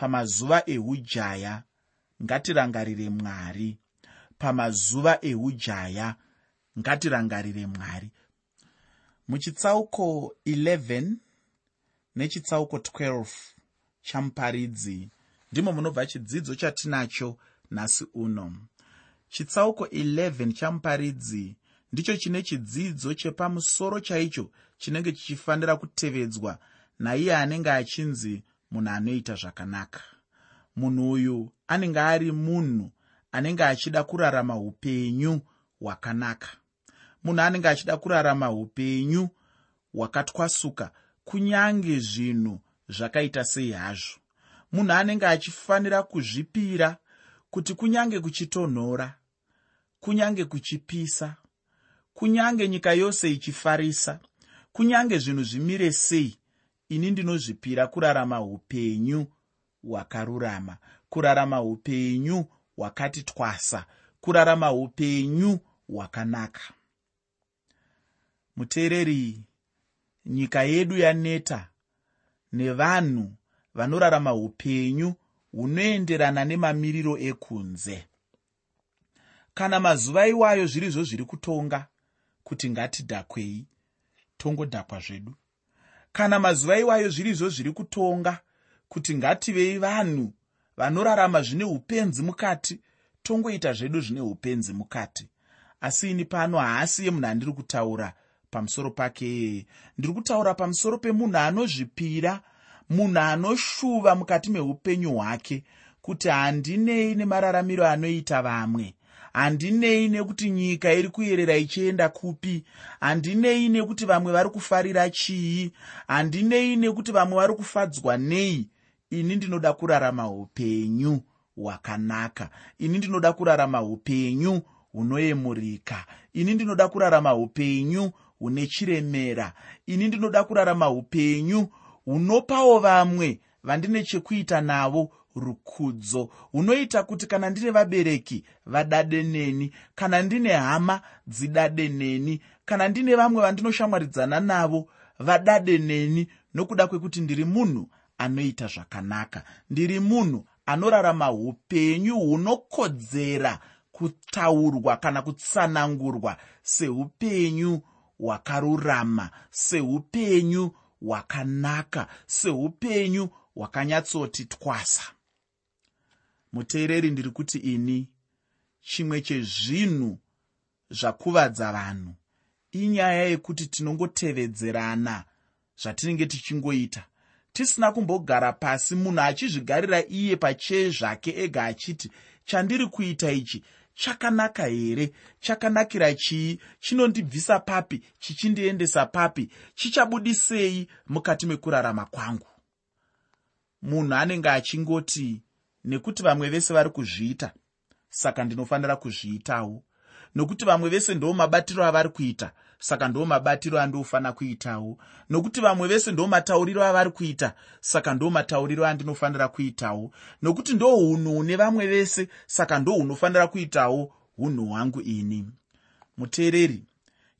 pamazuva eujaya ngatirangarire mwari. Pamazuva eujaya ngatirangarire mwari. Muchitsauko 11 nechitsauko 12 chamuparidzi ndimo munobva chidzidzo chatinacho nhasi uno. Chitsauko 11 chamuparidzi ndicho chine chidzidzo chepamusoro chaicho chinenge chichifanira kutevedzwa naiye anenge achinzi munhu anoita zvakanaka. Munhu uyu anenge ari munhu anenge achida kurarama upenyu hwakanaka. Munhu anenge achida kurarama upenyu hwakatwasuka kunyange zvinhu zvakaita sei hazvo munhu anenge achifanira kuzvipira kuti kunyange kuchitonhora kunyange kuchipisa kunyange nyika yose ichifarisa kunyange zvinhu zvimire sei ini ndinozvipira kurarama upenyu hwakarurama kurarama upenyu hwakati twasa kurarama upenyu hwakanaka. Muteereri nyika yedu yaneta nevanhu vanorarama upenyu hunoenderana nemamiriro ekunze. Kana mazuva iwayo zvirizvo zviri kutonga kuti ngatidhakwei tongodhakwa zvedu kana mazuva iwayo zvirizvo zviri kutonga kuti ngativei vanhu vanorarama zvine upenzi mukati tongoita zvedu zvine upenzi mukati. Asi ini pano haasi yemunhu andiri kutaura pamusoro pake. Iyeye ndiri kutaura pamusoro pemunhu anozvipira munhu anoshuva mukati meupenyu hwake kuti handinei nemararamiro anoita vamwe handinei nekuti nyika iri kuyerera ichienda kupi. Handinei nekuti vamwe vari kufarira chii. Handinei nekuti vamwe vari kufadzwa nei. Ini ndinoda kurarama upenyu hwakanaka. Ini ndinoda kurarama upenyu hunoyemurika. Ini ndinoda kurarama upenyu hune chiremera. Ini ndinoda kurarama upenyu hunopawo vamwe vandine chekuita navo rukudzo hunoita kuti kana ndine vabereki vadade neni kana ndine hama dzidade neni kana ndine vamwe vandinoshamwaridzana navo vadade neni nokuda kwekuti ndiri munhu anoita zvakanaka. Ndiri munhu anorarama upenyu hunokodzera kutaurwa kana kutsanangurwa seupenyu hwakarurama seupenyu hwakanaka seupenyu hwakanyatsoti twasa muteereri ndiri kuti ini chimwe chezvinhu zvakuvadza vanhu. Inyaya yekuti tinongotevedzerana zvatinenge tichingoita. Tisina kumbogara pasi munhu achizvigarira iye pachee zvake ega achiti chandiri kuita ichi? Chakanaka here? Chakanakira chii? Chinondibvisa papi? Chichindiendesa papi? Chichabudisei mukati mekurarama kwangu? Munhu anenge achingoti nekuti vamwe vese vari kuzviita. Saka ndinofanira kuzviitawo. Nokuti vamwe vese ndo mabatiro avari kuita saka ndo mabatiro andinofanira kuitawo. Nokuti vamwe vese ndo matauriro avari kuita saka ndo matauriro andinofanira kuitawo. Nokuti ndo unhu hune vamwe vese saka ndo hunofanira kuitawo unhu hwangu ini. Muteereri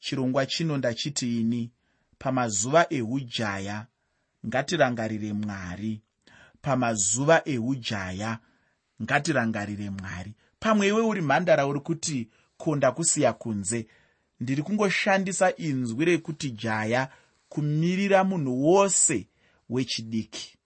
chirongwa chino ndachiti ini pamazuva eujaya ngatirangarire mwari pamazuva eujaya. Ngatirangarire mwari. Pamwe iwe uri mhandara uri kuti konda kusiya kunze. Ndiri kungoshandisa inzwi rekuti jaya kumirira munhu wose wechidiki.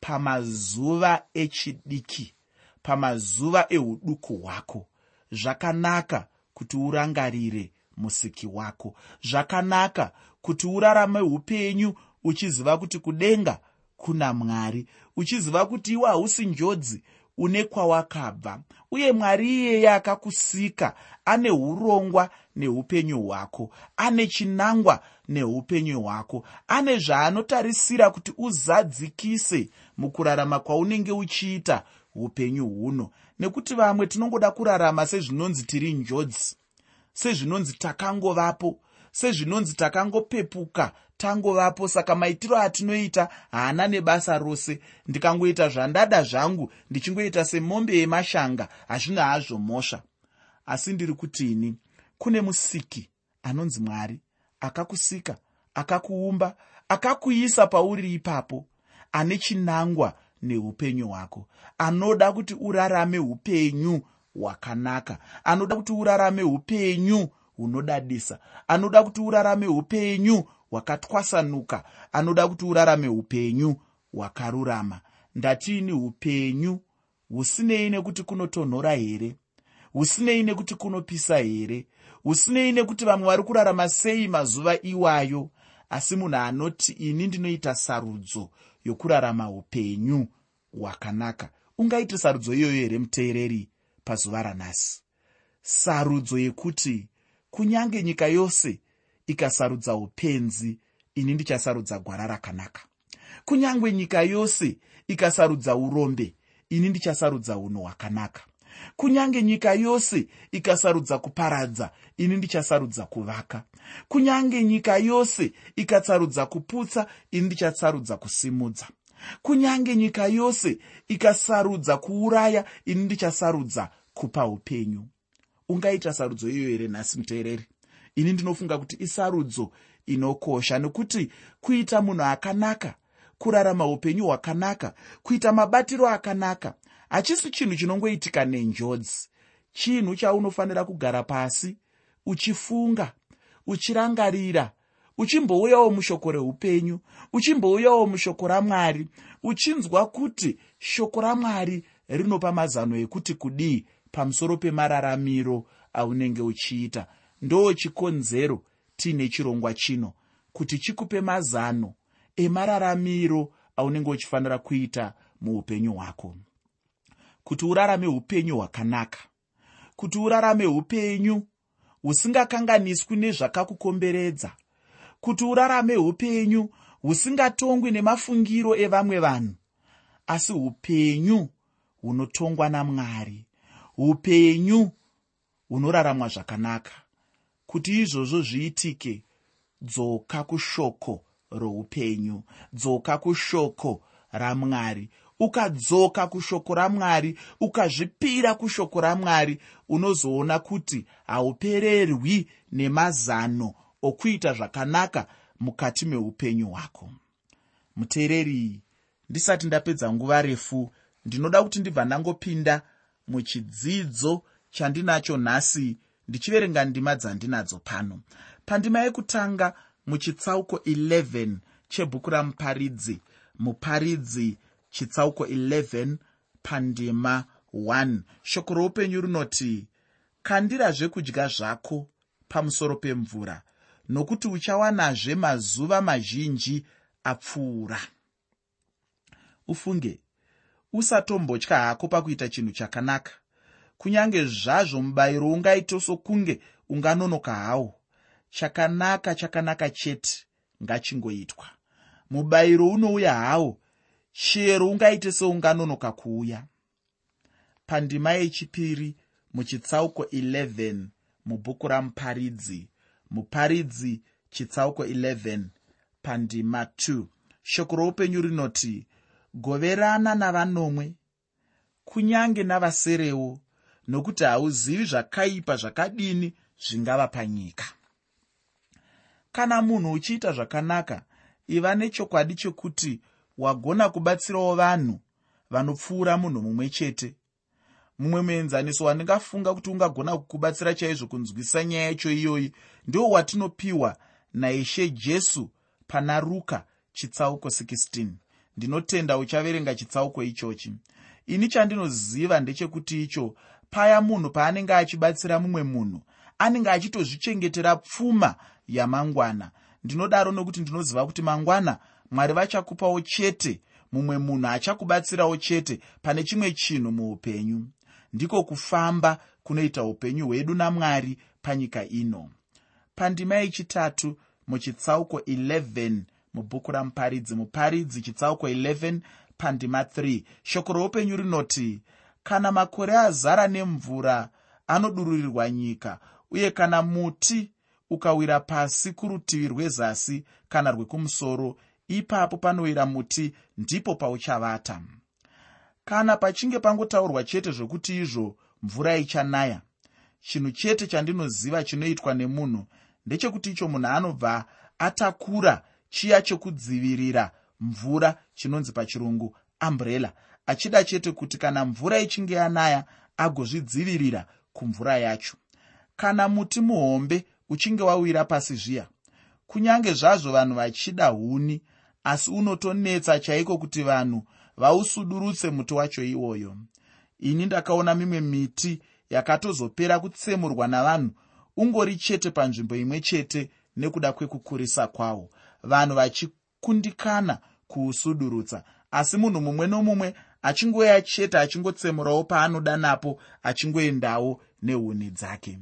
Pamazuva echidiki pamazuva euduku hwako. Zvakanaka kuti urangarire musiki wako. Zvakanaka kuti urarame upenyu uchiziva kuti kudenga kuna mwari uchiziva kuti iwe hausi njodzi une kwawakabva. Uye mwari iyeye akakusika ane urongwa neupenyu hwako ane chinangwa neupenyu hwako ane zvaanotarisira kuti uzadzikise mukurarama kwaunenge uchiita upenyu huno. Nekuti vamwe tinongoda kurarama sezvinonzi tiri njodzi sezvinonzi takangovapo sezvinonzi takangopepuka tangovapo. Saka maitiro atinoita haana nebasa rose. Ndikangoita zvandada zvangu ndichingoita semombe yemashanga hazvina hazvo mhosva. Asi ndiri kutini kune musiki anonzi mwari akakusika akakuumba akakuisa pauri ipapo ane chinangwa neupenyu hwako anoda kuti urarame upenyu hwakanaka anoda kuti urarame upenyu hunodadisa anoda kuti urarame upenyu hwakatwasanuka. Anoda kuti urarame upenyu hwakarurama. Ndatiini upenyu? Husinei nekuti kunotonhora here? Husinei nekuti kunopisa here? Husinei nekuti vamwe vari kurarama sei mazuva iwayo? Asi munhu anoti ini ndinoita sarudzo yokurarama upenyu hwakanaka. Ungaiti sarudzo iyoyo here muteereri pazuva ranhasi? Sarudzo yekuti kunyange nyika yose ikasarudza upenzi ini ndichasarudza gwara rakanaka. Kunyange nyika yose ikasarudza urombe ini ndichasarudza unhu hwakanaka. Kunyange nyika yose ikasarudza kuparadza ini ndichasarudza kuvaka. Kunyange nyika yose ikasarudza kuputsa ini ndichasarudza kusimudza. Kunyange nyika yose ikasarudza kuuraya ini ndichasarudza kupa upenyu ungaita sarudzo iyo here nhasi muteereri? Ini ndinofunga kuti isarudzo inokosha nekuti kuita munhu akanaka kurarama upenyu hwakanaka kuita mabatiro akanaka hachisi chinhu chinongoitika nenjodzi. Chinhu chaunofanira kugara pasi uchifunga uchirangarira uchimbouyawo mushoko reupenyu uchimbouyawo mushoko ramwari uchinzwa kuti shoko ramwari rinopa mazano ekuti kudii pamusoro pemararamiro aunenge uchiita. Ndo chikonzero tiine chirongwa chino kuti chikupe mazano emararamiro aunenge uchifanira kuita muupenyu hwako. Kuti urarame upenyu hwakanaka. Kuti urarame upenyu husingakanganiswi nezvakakukomberedza. Kuti urarame upenyu husingatongwi nemafungiro evamwe vanhu asi upenyu hunotongwa namwari upenyu hunoraramwa zvakanaka. Kuti izvozvo zviitike dzoka kushoko roupenyu dzoka kushoko ramwari. Ukadzoka kushoko ramwari ukazvipira kushoko ramwari unozoona kuti haupererwi nemazano okuita zvakanaka mukati meupenyu hwako. Muteereri ndisati ndapedza nguva refu ndinoda kuti ndibva ndangopinda muchidzidzo chandinacho nhasi ndichiverenga ndima dzandinadzo pano. Pandima yekutanga muchitsauko 11 chebhuku ramuparidzi. Muparidzi chitsauko 11 pandima 1 shoko roupenyu rinoti kandirazve kudya zvako pamusoro pemvura nokuti uchawanazve mazuva mazhinji apfuura. Ufunge usatombotya hako pakuita chinhu chakanaka. Kunyange zvazvo mubayiro ungaito sokunge unganonoka hawo. Chakanaka chakanaka chete ngachingoitwa. Mubayiro unouya hawo chero ungaite seunganonoka kuuya. Pandima yechipiri muchitsauko 11 mubhuku ramuparidzi. Muparidzi chitsauko 11 pandima 2 shoko roupenyu rinoti goverana navanomwe kunyange navaserewo nokuti hauzivi zvakaipa zvakadini zvingava panyika. Kana munhu uchiita zvakanaka iva nechokwadi chekuti wagona kubatsirawo vanhu vanopfuura munhu mumwe chete. Mumwe muenzaniso wandingafunga kuti ungagona kukubatsira chaizvo kunzwisa nyaya yacho iyoyi ndiwo watinopiwa naishe jesu pana ruka chitsauko 16 ndinotenda uchaverenga chitsauko ichochi. Ini chandinoziva ndechekuti icho paya munhu paanenge achibatsira mumwe munhu anenge achitozvichengetera pfuma yamangwana. Ndinodaro nokuti ndinoziva kuti mangwana mwari vachakupawo chete mumwe munhu achakubatsirawo chete pane chimwe chinhu muupenyu. Ndiko kufamba kunoita upenyu hwedu namwari panyika ino. Pandima yechitatu muchitsauko 11 mubhuku ramuparidzi. Muparidzi chitsauko 11 pandima 3 shoko roupenyu rinoti kana makore azara nemvura anodururirwa nyika uye kana muti ukawira pasi kurutivi rwezasi kana rwekumusoro ipapo panowira muti ndipo pauchavata. Kana pachinge pangotaurwa chete zvokuti izvo mvura ichanaya chinhu chete chandinoziva chinoitwa nemunhu ndechekuti icho munhu anobva atakura chiya chokudzivirira mvura chinonzi pachirungu amburela achida chete kuti kana mvura ichinge yanaya agozvidzivirira kumvura yacho. Kana muti muhombe uchinge wawira pasi zviya kunyange zvazvo vanhu vachida huni asi unotonetsa chaiko kuti vanhu vausudurutse muti wacho iwoyo? Ini ndakaona mimwe miti yakatozopera kutsemurwa navanhu ungori chete panzvimbo imwe chete nekuda kwekukurisa kwawo vanhu vachikundikana kuusudurutsa asi munhu mumwe nomumwe achingoya chete achingotsemurawo paanoda napo achingoendawo nehuni dzake.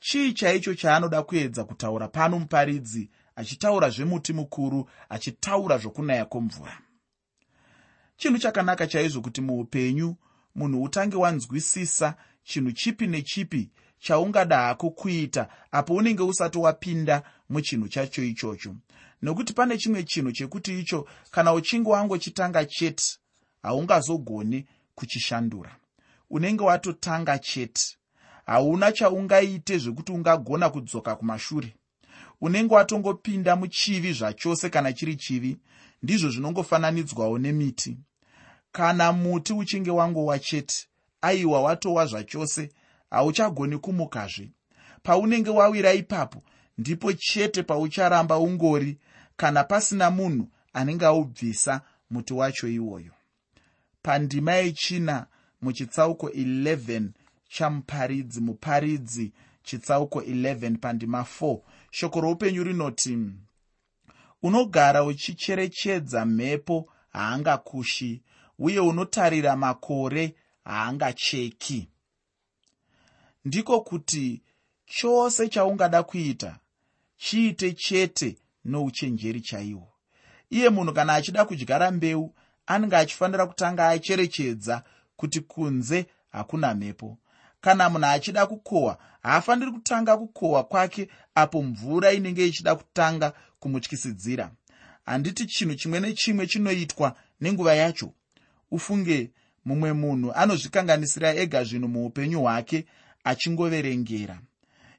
Chii chaicho chaanoda kuedza kutaura pano muparidzi achitaura zvemuti mukuru achitaura zvokunaya kwomvura chinhu chakanaka chaizvo kuti muupenyu munhu utange wanzwisisa chinhu chipi nechipi chaungada hako kuita apo unenge usati wapinda muchinhu chacho ichocho nokuti pane chimwe chinhu chekuti icho kana uchinge wangochitanga chete haungazogoni kuchishandura. Unenge watotanga chete hauna chaungaite zvekuti ungagona kudzoka kumashure. Unenge watongopinda muchivi zvachose kana chiri chivi ndizvo zvinongofananidzwawo nemiti. Kana muti uchinge wangowa chete aiwa watowa zvachose hauchagoni kumukazve. Paunenge wawira ipapo ndipo chete paucharamba ungori kana pasina munhu anenge aubvisa muti wacho iwoyo. Pandima yechina muchitsauko 11 chamuparidzi muparidzi chitsauko 11 pandima 4 shoko roupenyu rinoti unogara uchicherechedza mhepo haangakushi uye unotarira makore haangacheki. Ndiko kuti chose chaungada kuita chiite chete nouchenjeri chaihwo iye munhu kana achida kudyara mbeu anenge achifanira kutanga acherechedza kuti kunze hakuna mhepo. Kana munhu achida kukohwa haafaniri kutanga kukohwa kwake apo mvura inenge ichida kutanga kumutyisidzira. Handiti chinhu chimwe nechimwe chinoitwa nenguva yacho. Ufunge mumwe munhu anozvikanganisira ega zvinhu muupenyu hwake achingoverengera.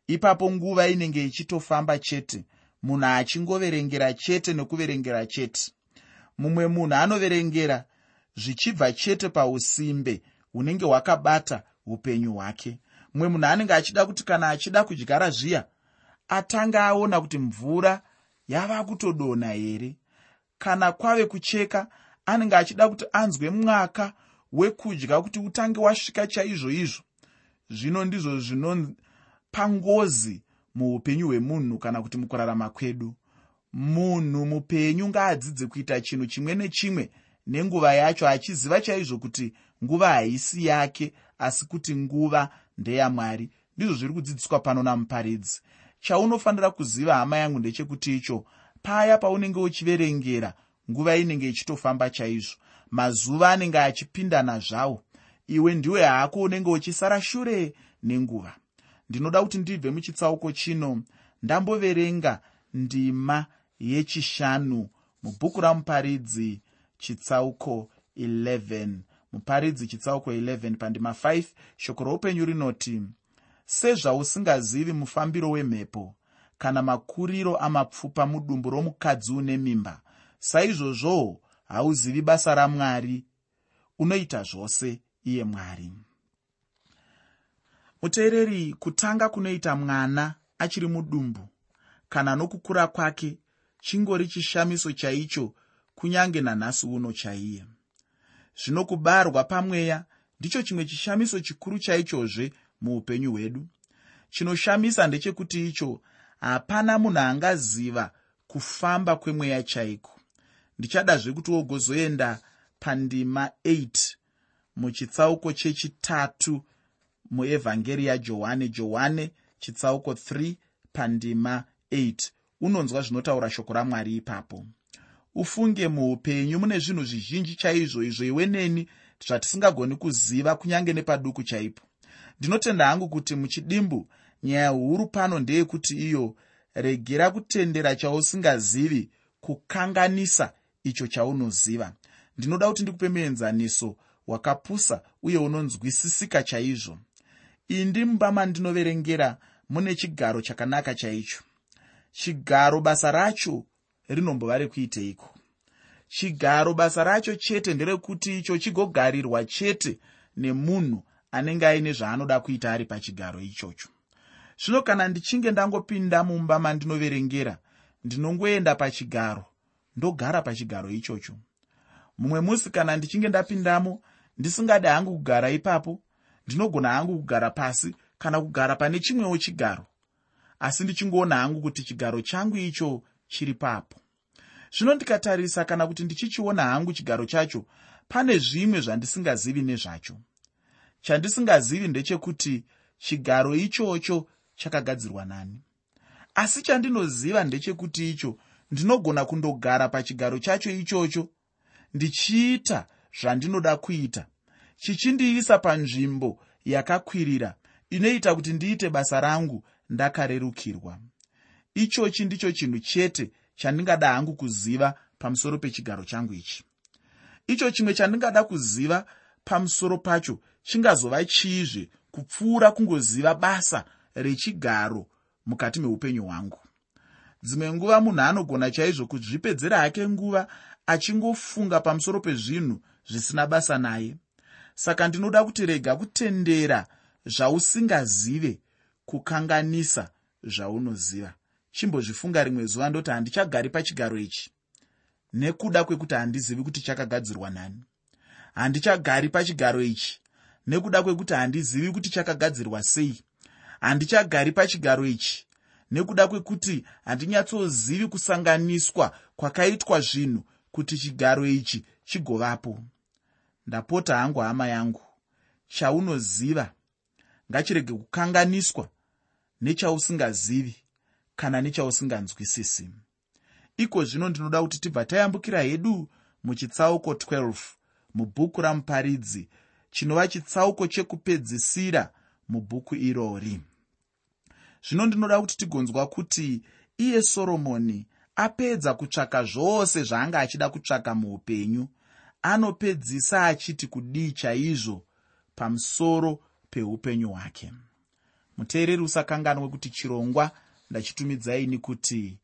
Ipapo nguva inenge ichitofamba chete munhu achingoverengera chete nekuverengera chete. Mumwe munhu anoverengera zvichibva chete pausimbe hunenge hwakabata upenyu hwake. Mumwe munhu anenge achida kuti kana achida kudyara zviya atanga aona kuti mvura yava kutodonha here. Kana kwave kucheka anenge achida kuti anzwe mwaka wekudya kuti utange wasvika chaizvo izvo. Zvino ndizvo zvinopa ngozi muupenyu hwemunhu kana kuti mukurarama kwedu. Munhu mupenyu ngaadzidze kuita chinhu chimwe nechimwe nenguva yacho achiziva chaizvo kuti nguva haisi yake asi kuti nguva ndeyamwari ndizvo zviri kudzidziswa pano namuparidzi. Chaunofanira kuziva hama yangu ndechekuti icho paya paunenge uchiverengera nguva inenge ichitofamba chaizvo. Mazuva anenge achipindana zvawo iwe ndiwe hako unenge uchisara shure nenguva ndinoda kuti ndibve muchitsauko chino. Ndamboverenga ndima yechishanu mubhuku ramuparidzi chitsauko 11 muparidzi chitsauko 11 pandima 5 shoko roupenyu rinoti sezvausingazivi mufambiro wemhepo kana makuriro amapfupa mudumbu romukadzi une mimba saizvozvowo hauzivi basa ramwari. Unoita zvose iye mwari muteereri kutanga kunoita mwana achiri mudumbu. Kana nokukura kwake chingori chishamiso chaicho kunyange nanhasi uno chaiye. Zvino kubarwa pamweya ndicho chimwe chishamiso chikuru chaichozve muupenyu hwedu. Chinoshamisa ndechekuti icho hapana munhu angaziva kufamba kwemweya chaiko. Ndichadazve kuti wogozoenda pandima 8 muchitsauko chechitatu muevhangeri yajohane johane chitsauko 3 pandima 8 unonzwa zvinotaura shoko ramwari ipapo. Ufunge muupenyu mune zvinhu zvizhinji chaizvo izvo iwe neni zvatisingagoni kuziva kunyange nepaduku chaipo. Ndinotenda hangu kuti muchidimbu nyaya huru pano ndeyekuti iyo regera kutendera chausingazivi kukanganisa icho chaunoziva. Ndinoda kuti ndikupe muenzaniso wakapusa uye unonzwisisika chaizvo indi mumba mandinoverengera mune chigaro chakanaka chaicho. Chigaro basa racho rinombova rekuiteiko chigaro basa racho chete nderekuti icho chigogarirwa chete nemunhu anenge aine zvaanoda kuita ari pachigaro ichocho. Zvino kana ndichinge ndangopinda mumba mandinoverengera ndinongoenda pachigaro ndogara pachigaro ichocho. Mumwe musi kana ndichinge ndapindamo ndisingadi hangu kugara ipapo ndinogona hangu kugara pasi kana kugara pane chimwewo chigaro. Asi ndichingoona hangu kuti chigaro changu icho chiri papo. Zvino ndikatarisa kana kuti ndichichiona hangu chigaro chacho pane zvimwe zvandisingazivi nezvacho. Chandisingazivi ndechekuti chigaro ichocho chakagadzirwa nani. Asi chandinoziva ndechekuti icho ndinogona kundogara pachigaro chacho ichocho ndichiita zvandinoda kuita chichindiisa panzvimbo yakakwirira inoita kuti ndiite basa rangu ndakarerukirwa. Ichochi ndicho chinhu chete chandingada hangu kuziva pamusoro pechigaro changu ichi. Icho chimwe chandingada kuziva pamusoro pacho chingazova chiizve kupfuura kungoziva basa rechigaro mukati meupenyu hwangu. Dzimwe nguva munhu anogona chaizvo kuzvipedzera hake nguva achingofunga pamusoro pezvinhu zvisina basa naye saka ndinoda kuti rega kutendera zvausingazive kukanganisa zvaunoziva. Chimbozvifunga rimwe zuva ndoti handichagari pachigaro ichi. Nekuda kwekuti handizivi kuti chakagadzirwa nani. Handichagari pachigaro ichi. Nekuda kwekuti handizivi kuti chakagadzirwa sei. Handichagari pachigaro ichi. Nekuda kwekuti handinyatsozivi kusanganiswa kwakaitwa zvinhu kuti chigaro ichi chigovapo ndapota hangu hama yangu. Chaunoziva ngachirege kukanganiswa nechausingazivi kana nechausinganzwisisi. Iko zvino ndinoda kuti tibva tayambukira hedu muchitsauko 12 mubhuku ramuparidzi chinova chitsauko chekupedzisira mubhuku irori. Zvino ndinoda kuti tigonzwa kuti iye soromoni apedza kutsvaka zvose zvaanga achida kutsvaka muupenyu anopedzisa achiti kudii chaizvo pamusoro peupenyu hwake. Muteereri usakanganwe kuti chirongwa ndachitumidzaini kuti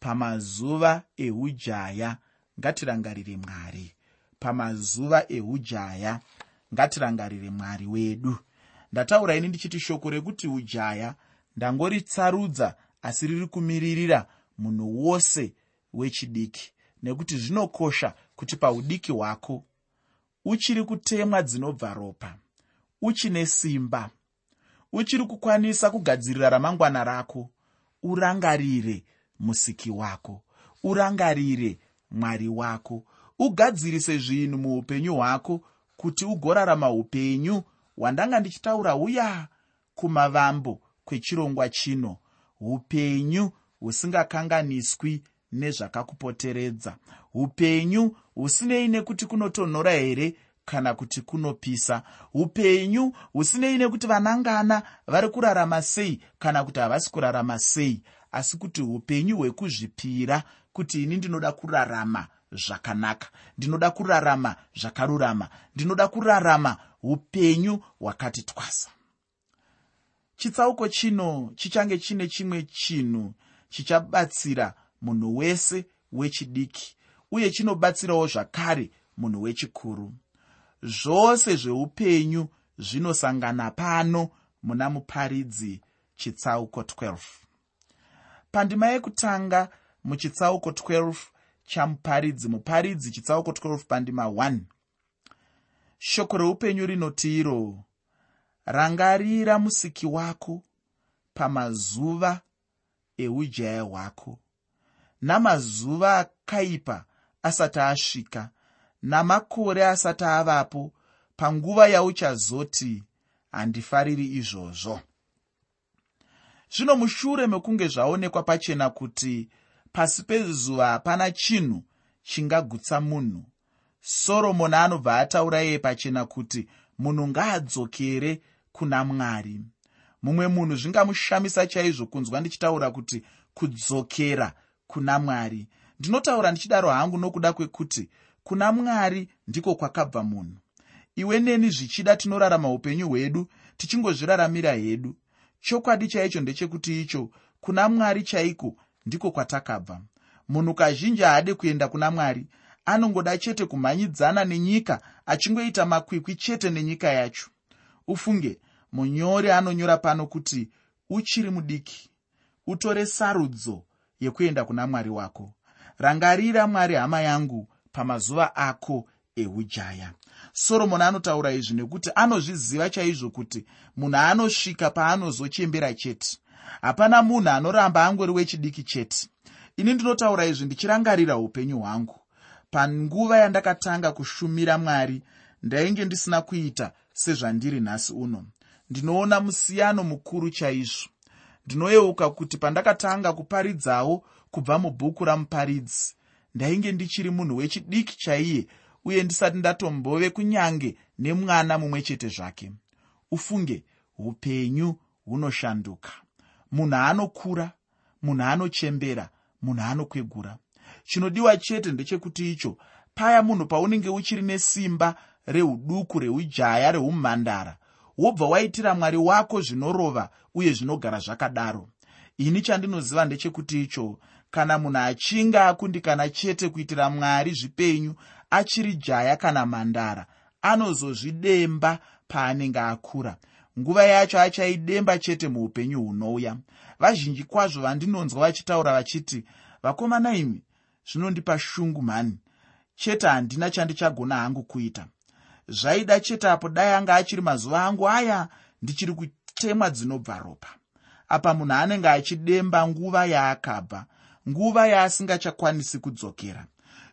pamazuva eujaya ngatirangarire mwari. Pamazuva eujaya ngatirangarire mwari wedu. Ndataura ini ndichiti shoko rekuti ujaya ndangoritsarudza asi riri kumiririra munhu wose wechidiki nekuti zvinokosha kuti paudiki hwako uchiri kutemwa dzinobva ropa uchine simba uchiri kukwanisa kugadzirira ramangwana rako urangarire musiki wako urangarire mwari wako ugadzirise zvinhu muupenyu hwako kuti ugorarama upenyu hwandanga ndichitaura uya kumavambo kwechirongwa chino upenyu husingakanganiswi nezvakakupoteredza. Upenyu husinei nekuti kunotonhora here kana kuti kunopisa? Upenyu husinei nekuti vanangana vari kurarama sei kana kuti havasi kurarama sei? Asi kuti upenyu hwekuzvipira kuti ini ndinoda kurarama zvakanaka ndinoda kurarama zvakarurama ndinoda kurarama upenyu hwakati twasa. Chitsauko chino chichange chine chimwe chinhu chichabatsira munhu wese wechidiki uye chinobatsirawo zvakare munhu wechikuru. Zvose zveupenyu zvinosangana pano muna muparidzi chitsauko 12 pandima yekutanga muchitsauko 12 chamuparidzi muparidzi chitsauko 12 pandima 1 shoko reupenyu rinoti iro rangarira musiki wako pamazuva eujaya hwako namazuva akaipa asati asvika namakore asati avapo panguva yauchazoti handifariri izvozvo. Zvino mushure mekunge zvaonekwa pachena kuti pasi pezuva hapana chinhu chingagutsa munhu soromoni anobva ataura iye pachena kuti munhu ngaadzokere kuna mwari. Mumwe munhu zvingamushamisa chaizvo kunzwa ndichitaura kuti kudzokera kuna mwari. Ndinotaura ndichidaro hangu nokuda kwekuti kuna mwari ndiko kwakabva munhu. Iwe neni zvichida tinorarama upenyu hwedu tichingozviraramira hedu. Chokwadi chaicho ndechekuti icho kuna mwari chaiko ndiko kwatakabva. Munhu kazhinji haade kuenda kuna mwari anongoda chete kumhanyidzana nenyika achingoita makwikwi chete nenyika yacho. Ufunge munyori anonyora pano kuti uchiri mudiki utore sarudzo yekuenda kuna mwari wako. Rangarira mwari hama yangu pamazuva ako eujaya. Soromoni anotaura izvi nekuti anozviziva chaizvo kuti munhu anosvika paanozochembera chete. Hapana munhu anoramba angori wechidiki chete. Ini ndinotaura izvi ndichirangarira upenyu hwangu. Panguva yandakatanga kushumira mwari ndainge ndisina kuita sezvandiri nhasi uno. Ndinoona musiyano mukuru chaizvo ndinoyeuka kuti pandakatanga kuparidzawo kubva mubhuku ramuparidzi ndainge ndichiri munhu wechidiki chaiye uye ndisati ndatombove kunyange nemwana mumwe chete zvake. Ufunge upenyu hunoshanduka. Munhu anokura munhu anochembera munhu anokwegura. Chinodiwa chete ndechekuti icho paya munhu paunenge uchiri nesimba reuduku reujaya reumhandara wobva waitira mwari wako zvinorova uye zvinogara zvakadaro. Ini chandinoziva ndechekuti icho kana munhu achinge akundikana chete kuitira mwari zvipenyu achiri jaya kana mhandara anozozvidemba paanenge akura. Nguva yacho achaidemba chete muupenyu hunouya. Vazhinji kwazvo vandinonzwa vachitaura vachiti vakomana imi zvinondipa shungu mhani. Chete handina chandichagona hangu kuita zvaida chete apo dai anga achiri mazuva angu aya ndichiri kutemwa dzinobva ropa. Apa munhu anenge achidemba nguva yaakabva nguva yaasingachakwanisi kudzokera.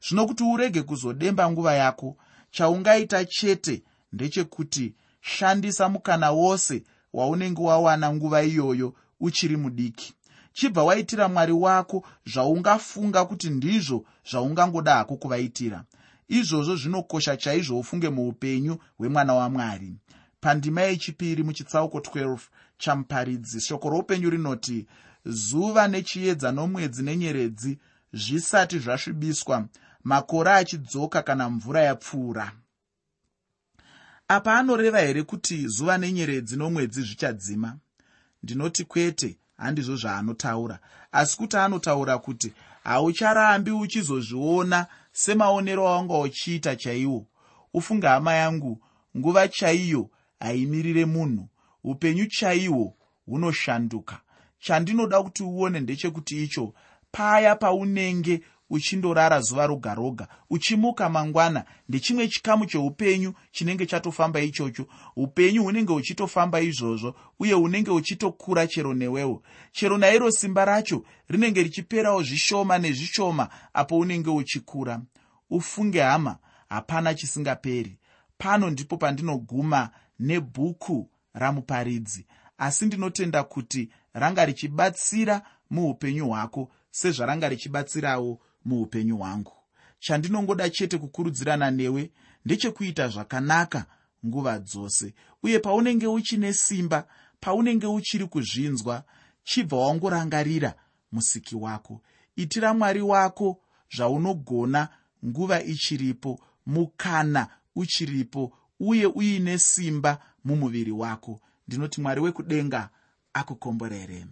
Zvino kuti urege kuzodemba nguva yako chaungaita chete ndechekuti shandisa mukana wose waunenge wawana nguva iyoyo uchiri mudiki. Chibva waitira mwari wako zvaungafunga kuti ndizvo zvaungangoda hako kuvaitira izvozvo zvinokosha chaizvo ufunge muupenyu hwemwana wamwari. Pandima yechipiri muchitsauko 12 chamuparidzi shoko roupenyu rinoti zuva nechiedza nomwedzi nenyeredzi zvisati zvasvibiswa makore achidzoka kana mvura yapfuura. Apa anoreva here kuti zuva nenyeredzi nomwedzi zvichadzima? Ndinoti kwete handizvo zvaanotaura. Asi kuti anotaura kuti haucharambi uchizozviona semaonero awanga uchiita chaiwo. Ufunge hama yangu nguva chaiyo haimirire munhu. Upenyu chaihwo hunoshanduka. Chandinoda kuti uone ndechekuti icho paya paunenge uchindorara zuva roga roga. Uchimuka mangwana ndechimwe chikamu cheupenyu chinenge chatofamba ichocho. Upenyu hunenge huchitofamba izvozvo uye hunenge huchitokura chero newewo. Chero nairo simba racho rinenge richiperawo zvishoma nezvishoma apo unenge uchikura. Ufunge hama hapana chisingaperi. Pano ndipo pandinoguma nebhuku ramuparidzi. Asi ndinotenda kuti ranga richibatsira muupenyu hwako sezvaranga richibatsirawo muupenyu hwangu. Chandinongoda chete kukurudzirana newe ndechekuita zvakanaka nguva dzose. Uye paunenge uchine simba paunenge uchiri kuzvinzwa chibva wangorangarira musiki wako. Itira mwari wako zvaunogona nguva ichiripo mukana uchiripo uye uine simba mumuviri wako. Ndinoti mwari wekudenga akukomborere